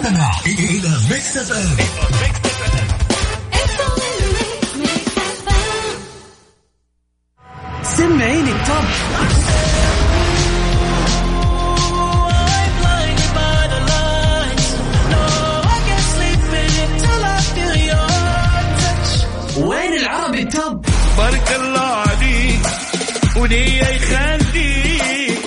تستمع إلى ميكس اف ام سمعيني التوب وين العربي التوب بارك الله عليك وليا يخليك.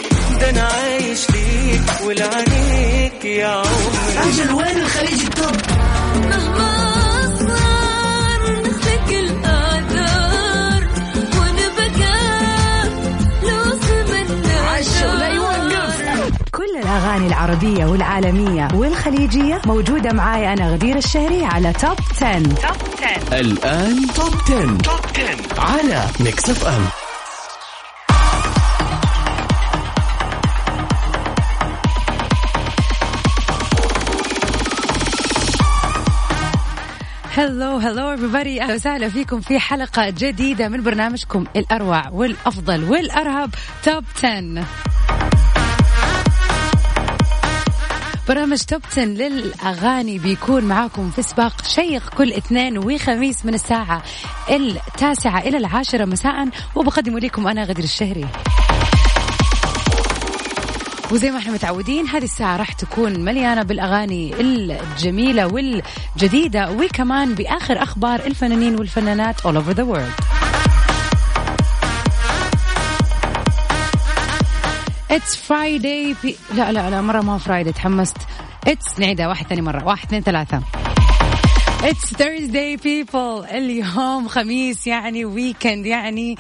ده أنا عايش ليك ولعنيك يا عمري أجل وين الخليج ال top. مهما صار مثلك الآثار عشا ولا يوقف. كل الأغاني العربية والعالمية والخليجية موجودة معاي أنا غدير الشهري على Top 10. Top 10 الآن Top 10. Top 10 على Mix FM هلو هلو everybody. أهلا وسهلا فيكم في حلقة جديدة من برنامجكم الأروع والأفضل والأرهب توب 10 برنامج توب 10 للأغاني بيكون معاكم في سباق شيق كل اثنين وخميس من الساعة التاسعة إلى العاشرة مساء وبقدم لكم أنا غدير الشهري. وزي ما إحنا متعودين هذه الساعة راح تكون مليانة بالأغاني الجميلة والجديدة وكمان بآخر أخبار الفنانين والفنانات all over the world. It's Friday pe... لا لا لا مرة ما Friday تحمست. It's نعيدها واحد ثاني مرة واحد اثنين ثلاثة. It's Thursday people. اليوم خميس يعني weekend يعني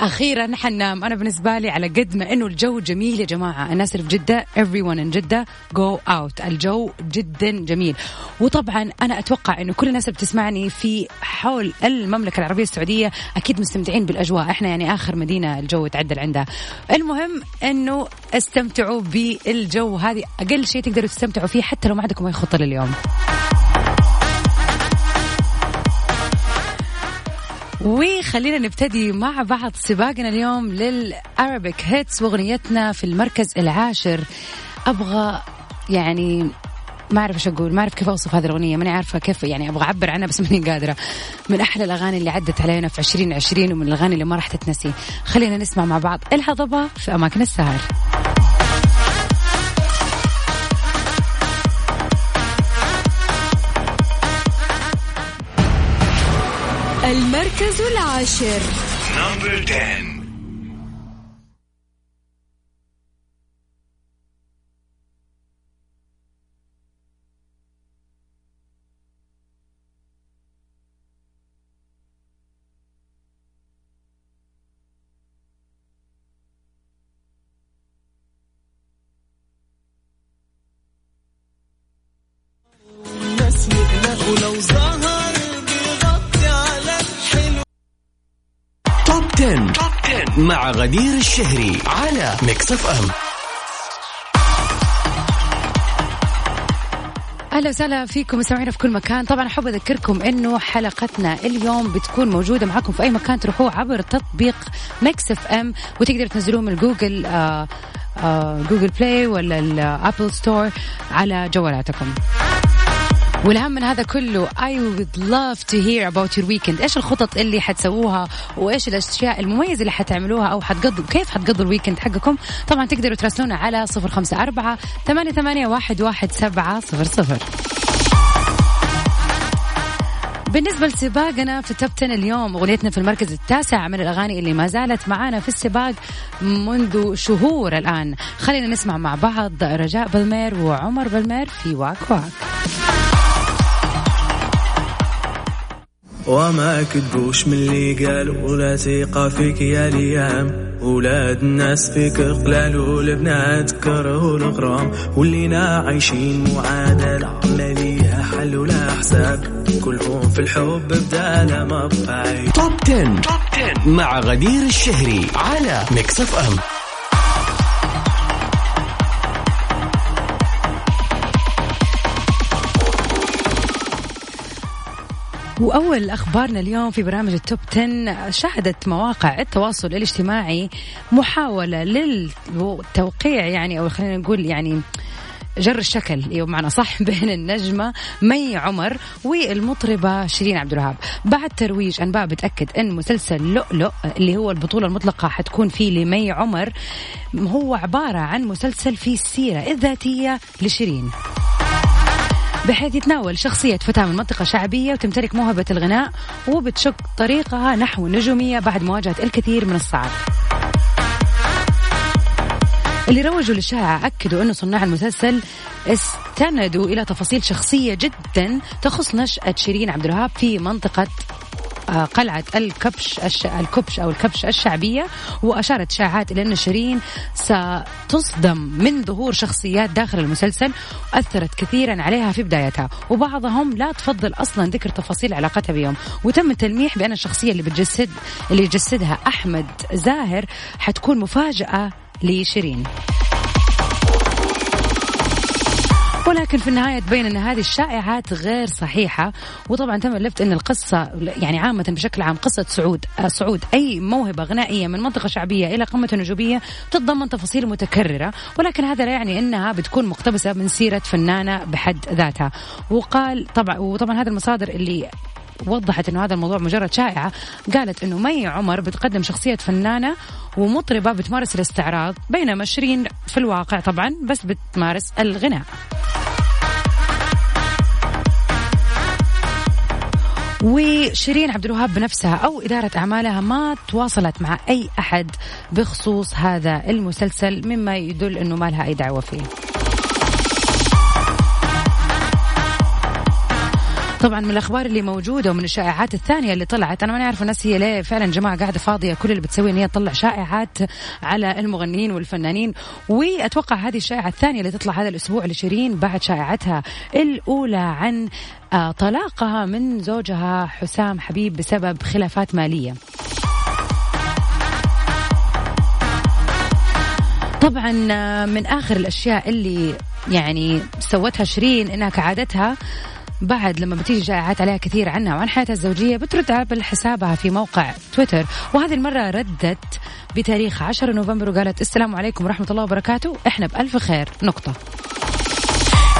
أخيرا حننام أنا بالنسبة لي على قد ما إنه الجو جميل يا جماعة. الناس اللي في جده everyone in جدة. go out الجو جدا جميل. وطبعا أنا أتوقع إنه كل الناس اللي بتسمعني في حول المملكة العربية السعودية أكيد مستمتعين بالأجواء. إحنا يعني آخر مدينة الجو تعدل عندها. المهم إنه استمتعوا بالجو هذه. أقل شيء تقدروا تستمتعوا فيه حتى لو ما عندكم أي خطة لليوم. وخلينا نبتدي مع بعض سباقنا اليوم للأرابيك هيتس وأغنيتنا في المركز العاشر. أبغى يعني ما أعرف إيش أقول ما أعرف كيف أوصف هذه الأغنية ماني عارفة كيف يعني أبغى أعبر عنها بس ماني قادرة. من أحلى الأغاني اللي عدت علينا في 2020 ومن الأغاني اللي ما راح تتنسي. خلينا نسمع مع بعض. الهضبه في أماكن السهر. المركز العاشر مع غدير الشهري على Mix FM أهلا وسهلا فيكم مستمعينا في كل مكان. طبعا أحب أذكركم إنه حلقتنا اليوم بتكون موجودة معكم في أي مكان تروحوه عبر تطبيق Mix FM وتقدروا تنزلوه من جوجل آه آه Google Play ولا ال Apple Store على جوالاتكم. والأهم من هذا كله I would love to hear about your weekend. إيش الخطط اللي حتسووها وإيش الأشياء المميزة اللي حتعملوها أو حتقضوا كيف حتقضوا ال weekend حقكم؟ طبعا تقدروا تراسلونا على صفر خمسة أربعة ثمانية, ثمانية واحد, واحد سبعة صفر صفر. بالنسبة لسباقنا في Top 10 اليوم أغنيتنا في المركز التاسع من الأغاني اللي ما زالت معانا في السباق منذ شهور الآن. خلينا نسمع مع بعض رجاء بالمير وعمر بالمير في واك واك. وما كدبوش من اللي قالوا ولا ثقة فيك يا ليام. ولاد الناس فيك قلال والبنات كره الغرام ولينا عايشين معادلة ما ليها حل ولا حساب. كلهم في الحب بدال ما بقى Top 10. Top 10 مع غدير الشهري على Mix FM وأول أخبارنا اليوم في برامج ال Top 10 شهدت مواقع التواصل الاجتماعي محاولة للتوقيع يعني أو خلينا نقول يعني جر الشكل بمعنى صح بين النجمة مي عمر والمطربة شيرين عبد الوهاب. بعد ترويج أنباء بتأكد إن مسلسل لؤلؤ اللي هو البطولة المطلقة حتكون فيه لمي عمر هو عبارة عن مسلسل فيه السيرة الذاتية لشيرين. بحيث يتناول شخصية فتاة من منطقة شعبية وتمتلك موهبة الغناء وبتشق طريقها نحو النجومية بعد مواجهة الكثير من الصعاب. اللي روجوا للشائعة أكدوا أنه صناع المسلسل استندوا إلى تفاصيل شخصية جدا تخص نشأة شيرين عبد الوهاب في منطقة قلعة الكبش الش... الكبش أو الكبش الشعبية وأشارت شائعات إلى أن شيرين ستصدم من ظهور شخصيات داخل المسلسل أثرت كثيرا عليها في بدايتها. وبعضهم لا تفضل أصلا ذكر تفاصيل علاقتها بيوم. وتم التلميح بأن الشخصية اللي بتجسد اللي يجسدها أحمد زاهر حتكون مفاجأة لشيرين. ولكن في النهاية تبين أن هذه الشائعات غير صحيحة. وطبعا تم اللفت أن القصة يعني عامة بشكل عام قصة سعود آه، صعود أي موهبة غنائية من منطقة شعبية إلى قمة النجومية تتضمن تفاصيل متكررة. ولكن هذا لا يعني أنها بتكون مقتبسة من سيرة فنانة بحد ذاتها. وقال طبعا وطبعا هذا المصادر اللي وضحت إنه هذا الموضوع مجرد شائعة قالت إنه مي عمر بتقدم شخصية فنانة ومطربة بتمارس الاستعراض بينما شيرين في الواقع طبعا بس بتمارس الغناء وشيرين عبد الوهاب بنفسها أو إدارة أعمالها ما تواصلت مع أي أحد بخصوص هذا المسلسل مما يدل إنه ما لها أي دعوة فيه. طبعا من الأخبار اللي موجودة ومن الشائعات الثانية اللي طلعت. أنا ما نعرف الناس هي ليه فعلا جماعة قاعدة فاضية كل اللي بتسوي إن هي تطلع شائعات على المغنيين والفنانين. وأتوقع هذه الشائعة الثانية اللي تطلع هذا الأسبوع لشيرين بعد شائعتها الأولى عن آه، طلاقها من زوجها حسام حبيب بسبب خلافات مالية. طبعا آه، من آخر الأشياء اللي يعني سوتها شيرين إنها كعادتها بعد لما بتيجي شائعات عليها كثير عنها وعن حياتها الزوجية بترد على حسابها في موقع تويتر. وهذه المرة ردت بتاريخ 10 نوفمبر وقالت السلام عليكم ورحمة الله وبركاته. إحنا بألف خير. نقطة.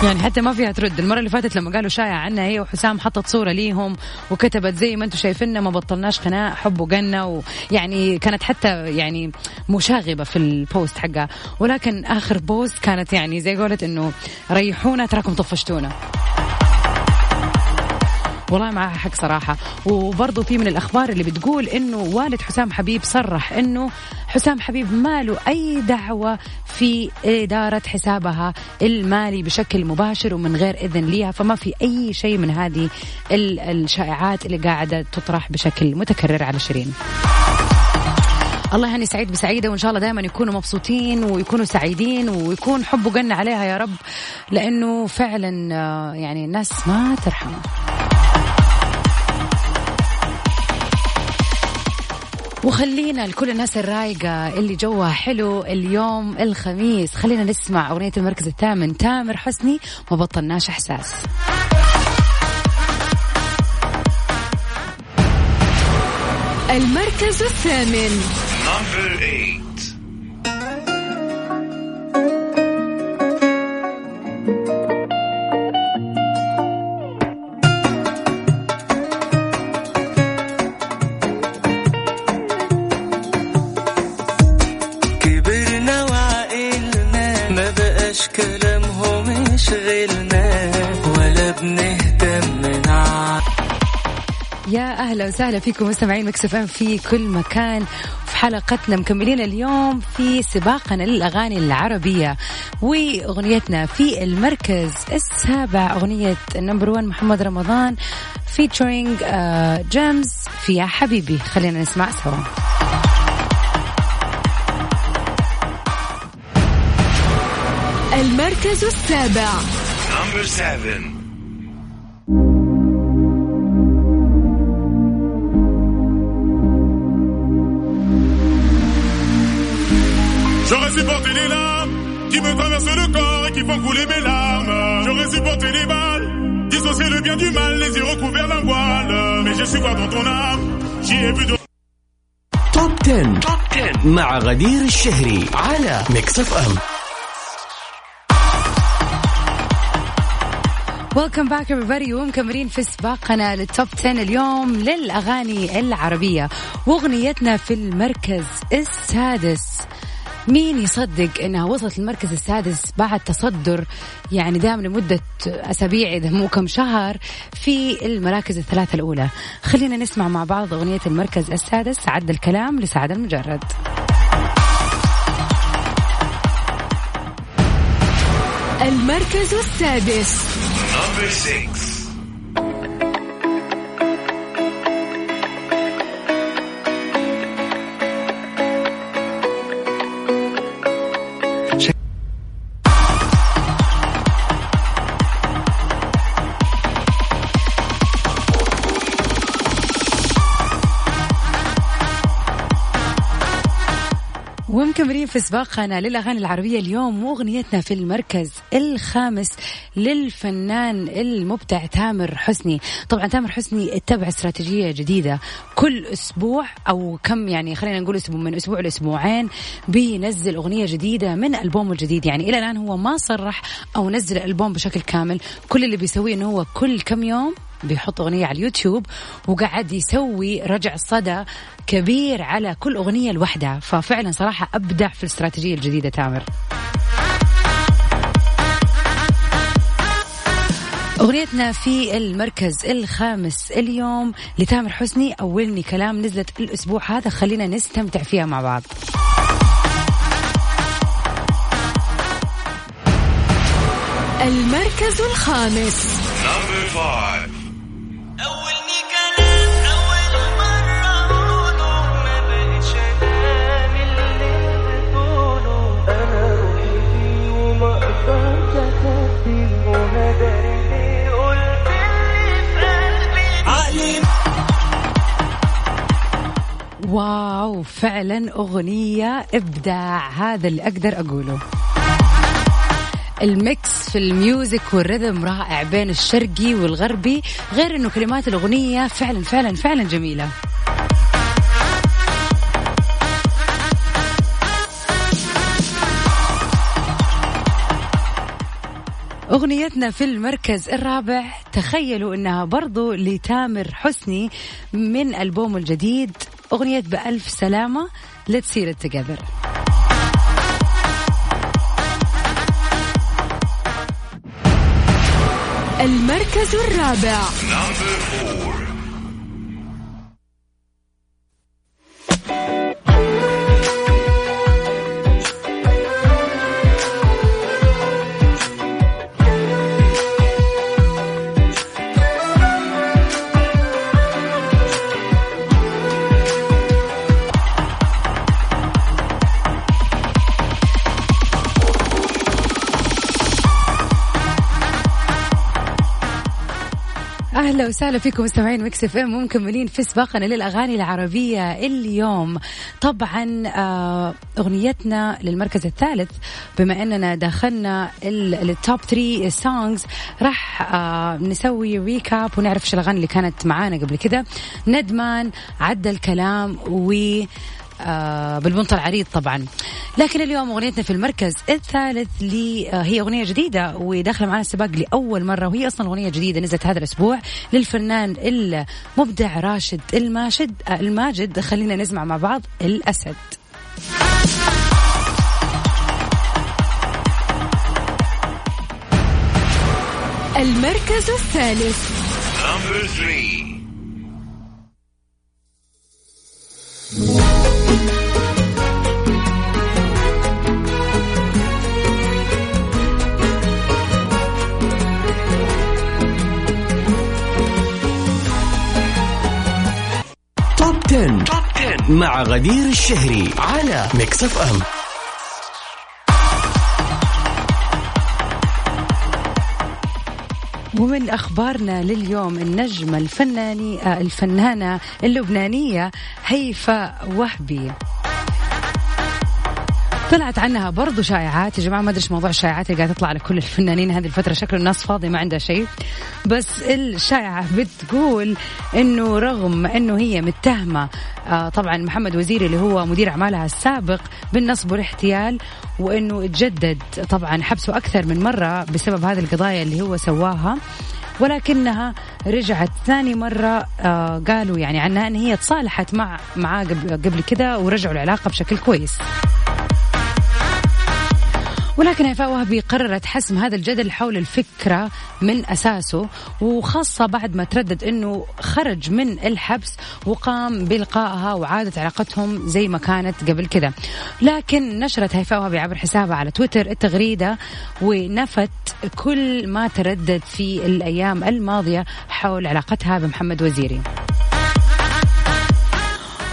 يعني حتى ما فيها ترد. المرة اللي فاتت لما قالوا شائع عنها هي وحسام حطت صورة ليهم وكتبت زي ما أنتم شايفيننا ما بطلناش خناق حب وقنا ويعني كانت حتى يعني مشاغبة في ال post حقها. ولكن آخر post كانت يعني زي قولت إنه ريحونا تراكم طفشتونا. والله معها حق صراحة. وبرضه في من الأخبار اللي بتقول إنه والد حسام حبيب صرح إنه حسام حبيب ما له أي دعوة في إدارة حسابها المالي بشكل مباشر ومن غير إذن ليها فما في أي شيء من هذه ال- الشائعات اللي قاعدة تطرح بشكل متكرر على شيرين. الله يهني سعيد بسعيدة وإن شاء الله دائما يكونوا مبسوطين ويكونوا سعيدين ويكون حب وقنا عليها يا رب لأنه فعلا آه، يعني الناس ما ترحم وخلينا لكل الناس الرايقة اللي جوها حلو اليوم الخميس. خلينا نسمع أغنية المركز الثامن. تامر حسني ما بطلناش إحساس. المركز الثامن. يا أهلا وسهلا فيكم مستمعين Mix FM في كل مكان. في حلقتنا مكملين اليوم في سباقنا للأغاني العربية وأغنيتنا في المركز السابع أغنية number 1 محمد رمضان featuring Gims في يا حبيبي. خلينا نسمع سوا. المركز السابع. Number seven. J'aurais supporté les larmes qui me traversent le corps et qui font couler mes larmes. J'aurais supporté les balles, dissocier le bien du mal, les yeux recouverts d'un voile. Mais j'ai su voir dans ton âme, j'y ai vu de توب 10. توب 10 مع غدير الشهري على ميكس اف ام welcome back everybody ومكملين في سباقنا لل Top 10 اليوم للأغاني العربية وأغنيتنا في المركز السادس مين يصدق إنها وصلت المركز السادس بعد تصدر يعني دام لمدة أسابيع إذا مو كم شهر في المراكز الثلاثة الأولى؟ خلينا نسمع مع بعض أغنية المركز السادس عدى الكلام لسعد لمجرد. المركز السادس. ومكملين في سباقنا للأغاني العربية اليوم وأغنيتنا في المركز الخامس للفنان المبدع تامر حسني. طبعا تامر حسني اتبع استراتيجية جديدة كل أسبوع أو كم يعني خلينا نقول أسبوع من أسبوع لأسبوعين بينزل أغنية جديدة من ألبومه الجديد. يعني إلى الآن هو ما صرح أو نزل الألبوم بشكل كامل. كل اللي بيسويه أنه هو كل كم يوم بيحط أغنية على اليوتيوب وقعد يسوي رجع صدى كبير على كل أغنية لوحدها ففعلا صراحة أبدع في الاستراتيجية الجديدة تامر. أغنيتنا في المركز الخامس اليوم لتامر حسني أولني كلام نزلت الأسبوع هذا خلينا نستمتع فيها مع بعض. المركز الخامس. فعلا أغنية إبداع هذا اللي أقدر أقوله. ال mix في ال music وال rhythm رائع بين الشرقي والغربي غير إنه كلمات الأغنية فعلا فعلا فعلا جميلة. أغنيتنا في المركز الرابع تخيلوا أنها برضو لتامر حسني من ألبومه الجديد أغنية بألف سلامة Let's see it together. المركز الرابع. أهلا وسهلا فيكم مستمعين Mix FM. ومكملين في سباقنا للأغاني العربية اليوم. طبعا آه، أغنيتنا للمركز الثالث بما أننا دخلنا ال- ال top 3 songs راح آه، نسوي recap ونعرف إيش الأغاني اللي كانت معانا قبل كده. ندمان عدى الكلام و آه بالبنط العريض طبعا. لكن اليوم أغنيتنا في المركز الثالث لي آه هي أغنية جديدة وداخلة معنا السباق لأول مرة وهي أصلا أغنية جديدة نزلت هذا الأسبوع للفنان المبدع راشد الماشد آه الماجد. خلينا نسمع مع بعض الأسد. المركز الثالث. Number three. مع غدير الشهري على Mix FM. ومن أخبارنا لليوم النجمه الفناني آه الفنانة اللبنانية هيفاء وهبي. طلعت عنها برضو شائعات. يا جماعة ما أدري إيش موضوع الشائعات اللي قاعدة تطلع على كل الفنانين هذه الفترة. شكل الناس فاضية ما عندها شيء. بس الشائعة بتقول إنه رغم إنه هي متهمة آه طبعا محمد وزيري اللي هو مدير أعمالها السابق بالنصب والاحتيال وإنه تجدد طبعا حبسه أكثر من مرة بسبب هذه القضايا اللي هو سواها. ولكنها رجعت ثاني مرة آه قالوا يعني عنها أن هي تصالحت مع معاه قبل, قبل كده ورجعوا العلاقة بشكل كويس. ولكن هيفاء وهبي قررت حسم هذا الجدل حول الفكرة من أساسه وخاصة بعد ما تردد أنه خرج من الحبس وقام بلقائها وعادت علاقتهم زي ما كانت قبل كده لكن نشرت هيفاء وهبي عبر حسابها على تويتر التغريدة ونفت كل ما تردد في الأيام الماضية حول علاقتها بمحمد وزيري.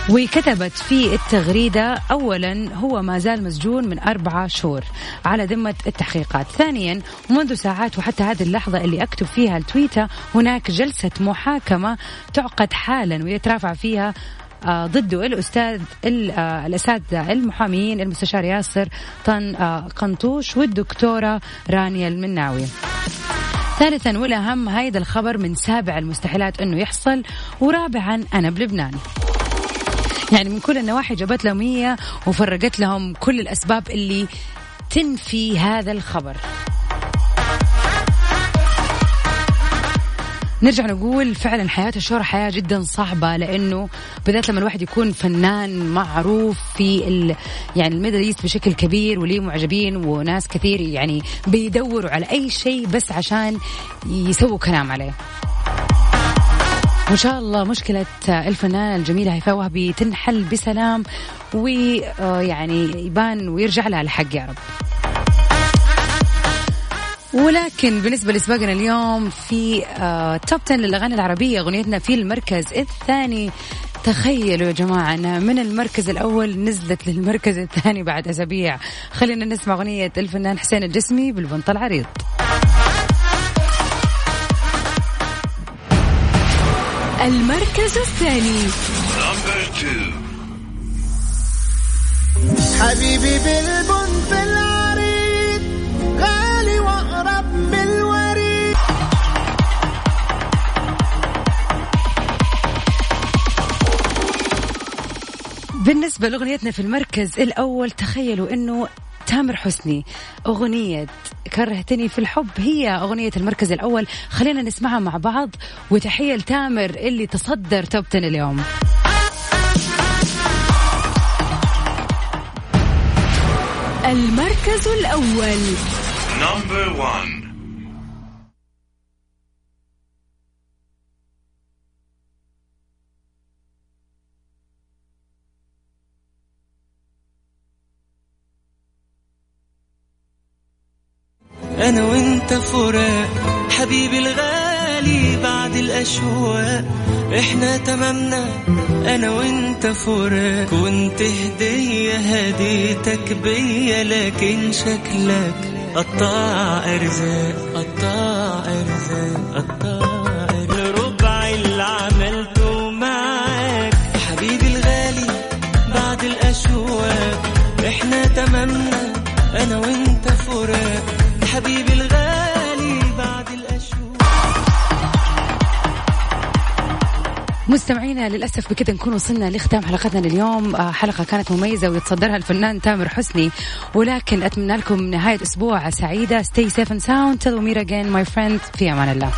وكتبت في التغريدة أولا هو ما زال مسجون من أربعة شهور على ذمة التحقيقات. ثانيا منذ ساعات وحتى هذه اللحظة اللي أكتب فيها التويتة هناك جلسة محاكمة تعقد حالا ويترافع فيها آه، ضده الأستاذ ال- آه، الأساتذة المحاميين المستشار ياسر طن آه، قنطوش والدكتورة رانيا المناوي. ثالثا والأهم هيدا الخبر من سابع المستحيلات أنه يحصل ورابعا أنا بلبنان. يعني من كل النواحي جابت لهم هي وفرقت لهم كل الأسباب اللي تنفي هذا الخبر. نرجع نقول فعلا حياة الشهرة حياة جدا صعبة لأنه بالذات لما الواحد يكون فنان معروف في ال يعني ال Middle East بشكل كبير وليه معجبين وناس كثير يعني بيدوروا على أي شيء بس عشان يسووا كلام عليه. وإن شاء الله مشكلة الفنانة الجميلة هيفاء وهبي تنحل بسلام ويعني يبان ويرجع لها الحق يا رب. ولكن بالنسبة لسباقنا اليوم في آه توب 10 للأغاني العربية أغنيتنا في المركز الثاني. تخيلوا يا جماعة أنها من المركز الأول نزلت للمركز الثاني بعد أسابيع. خلينا نسمع أغنية الفنان حسين الجسمي بالبنط العريض. المركز الثاني. حبيبي بالبنت العريض غالي وأقرب من الوريد بالنسبة لأغنيتنا في المركز الأول تخيلوا أنه تامر حسني أغنية كرهتني في الحب هي أغنية المركز الأول. خلينا نسمعها مع بعض وتحية لتامر اللي تصدر توب 10 اليوم. المركز الأول. Number one. أنا وأنت فراق حبيبي الغالي بعد الأشواق. إحنا تمامنا أنا وأنت فراق. كنت هدية هديتك بيا لكن شكلك قطاع أرزاق قطاع أرزاق قطاع أرزاق. ربع اللي عملته معاك. حبيبي الغالي بعد الأشواق. إحنا تمامنا أنا وأنت فراق. حبيبي الغالي بعد الاشواق مستمعينا للأسف بكذا نكون وصلنا لختام حلقتنا لليوم. آه، حلقة كانت مميزة ويتصدرها الفنان تامر حسني. ولكن أتمنى لكم نهاية أسبوع سعيدة. Stay safe and sound. Tell me again my في أمان الله.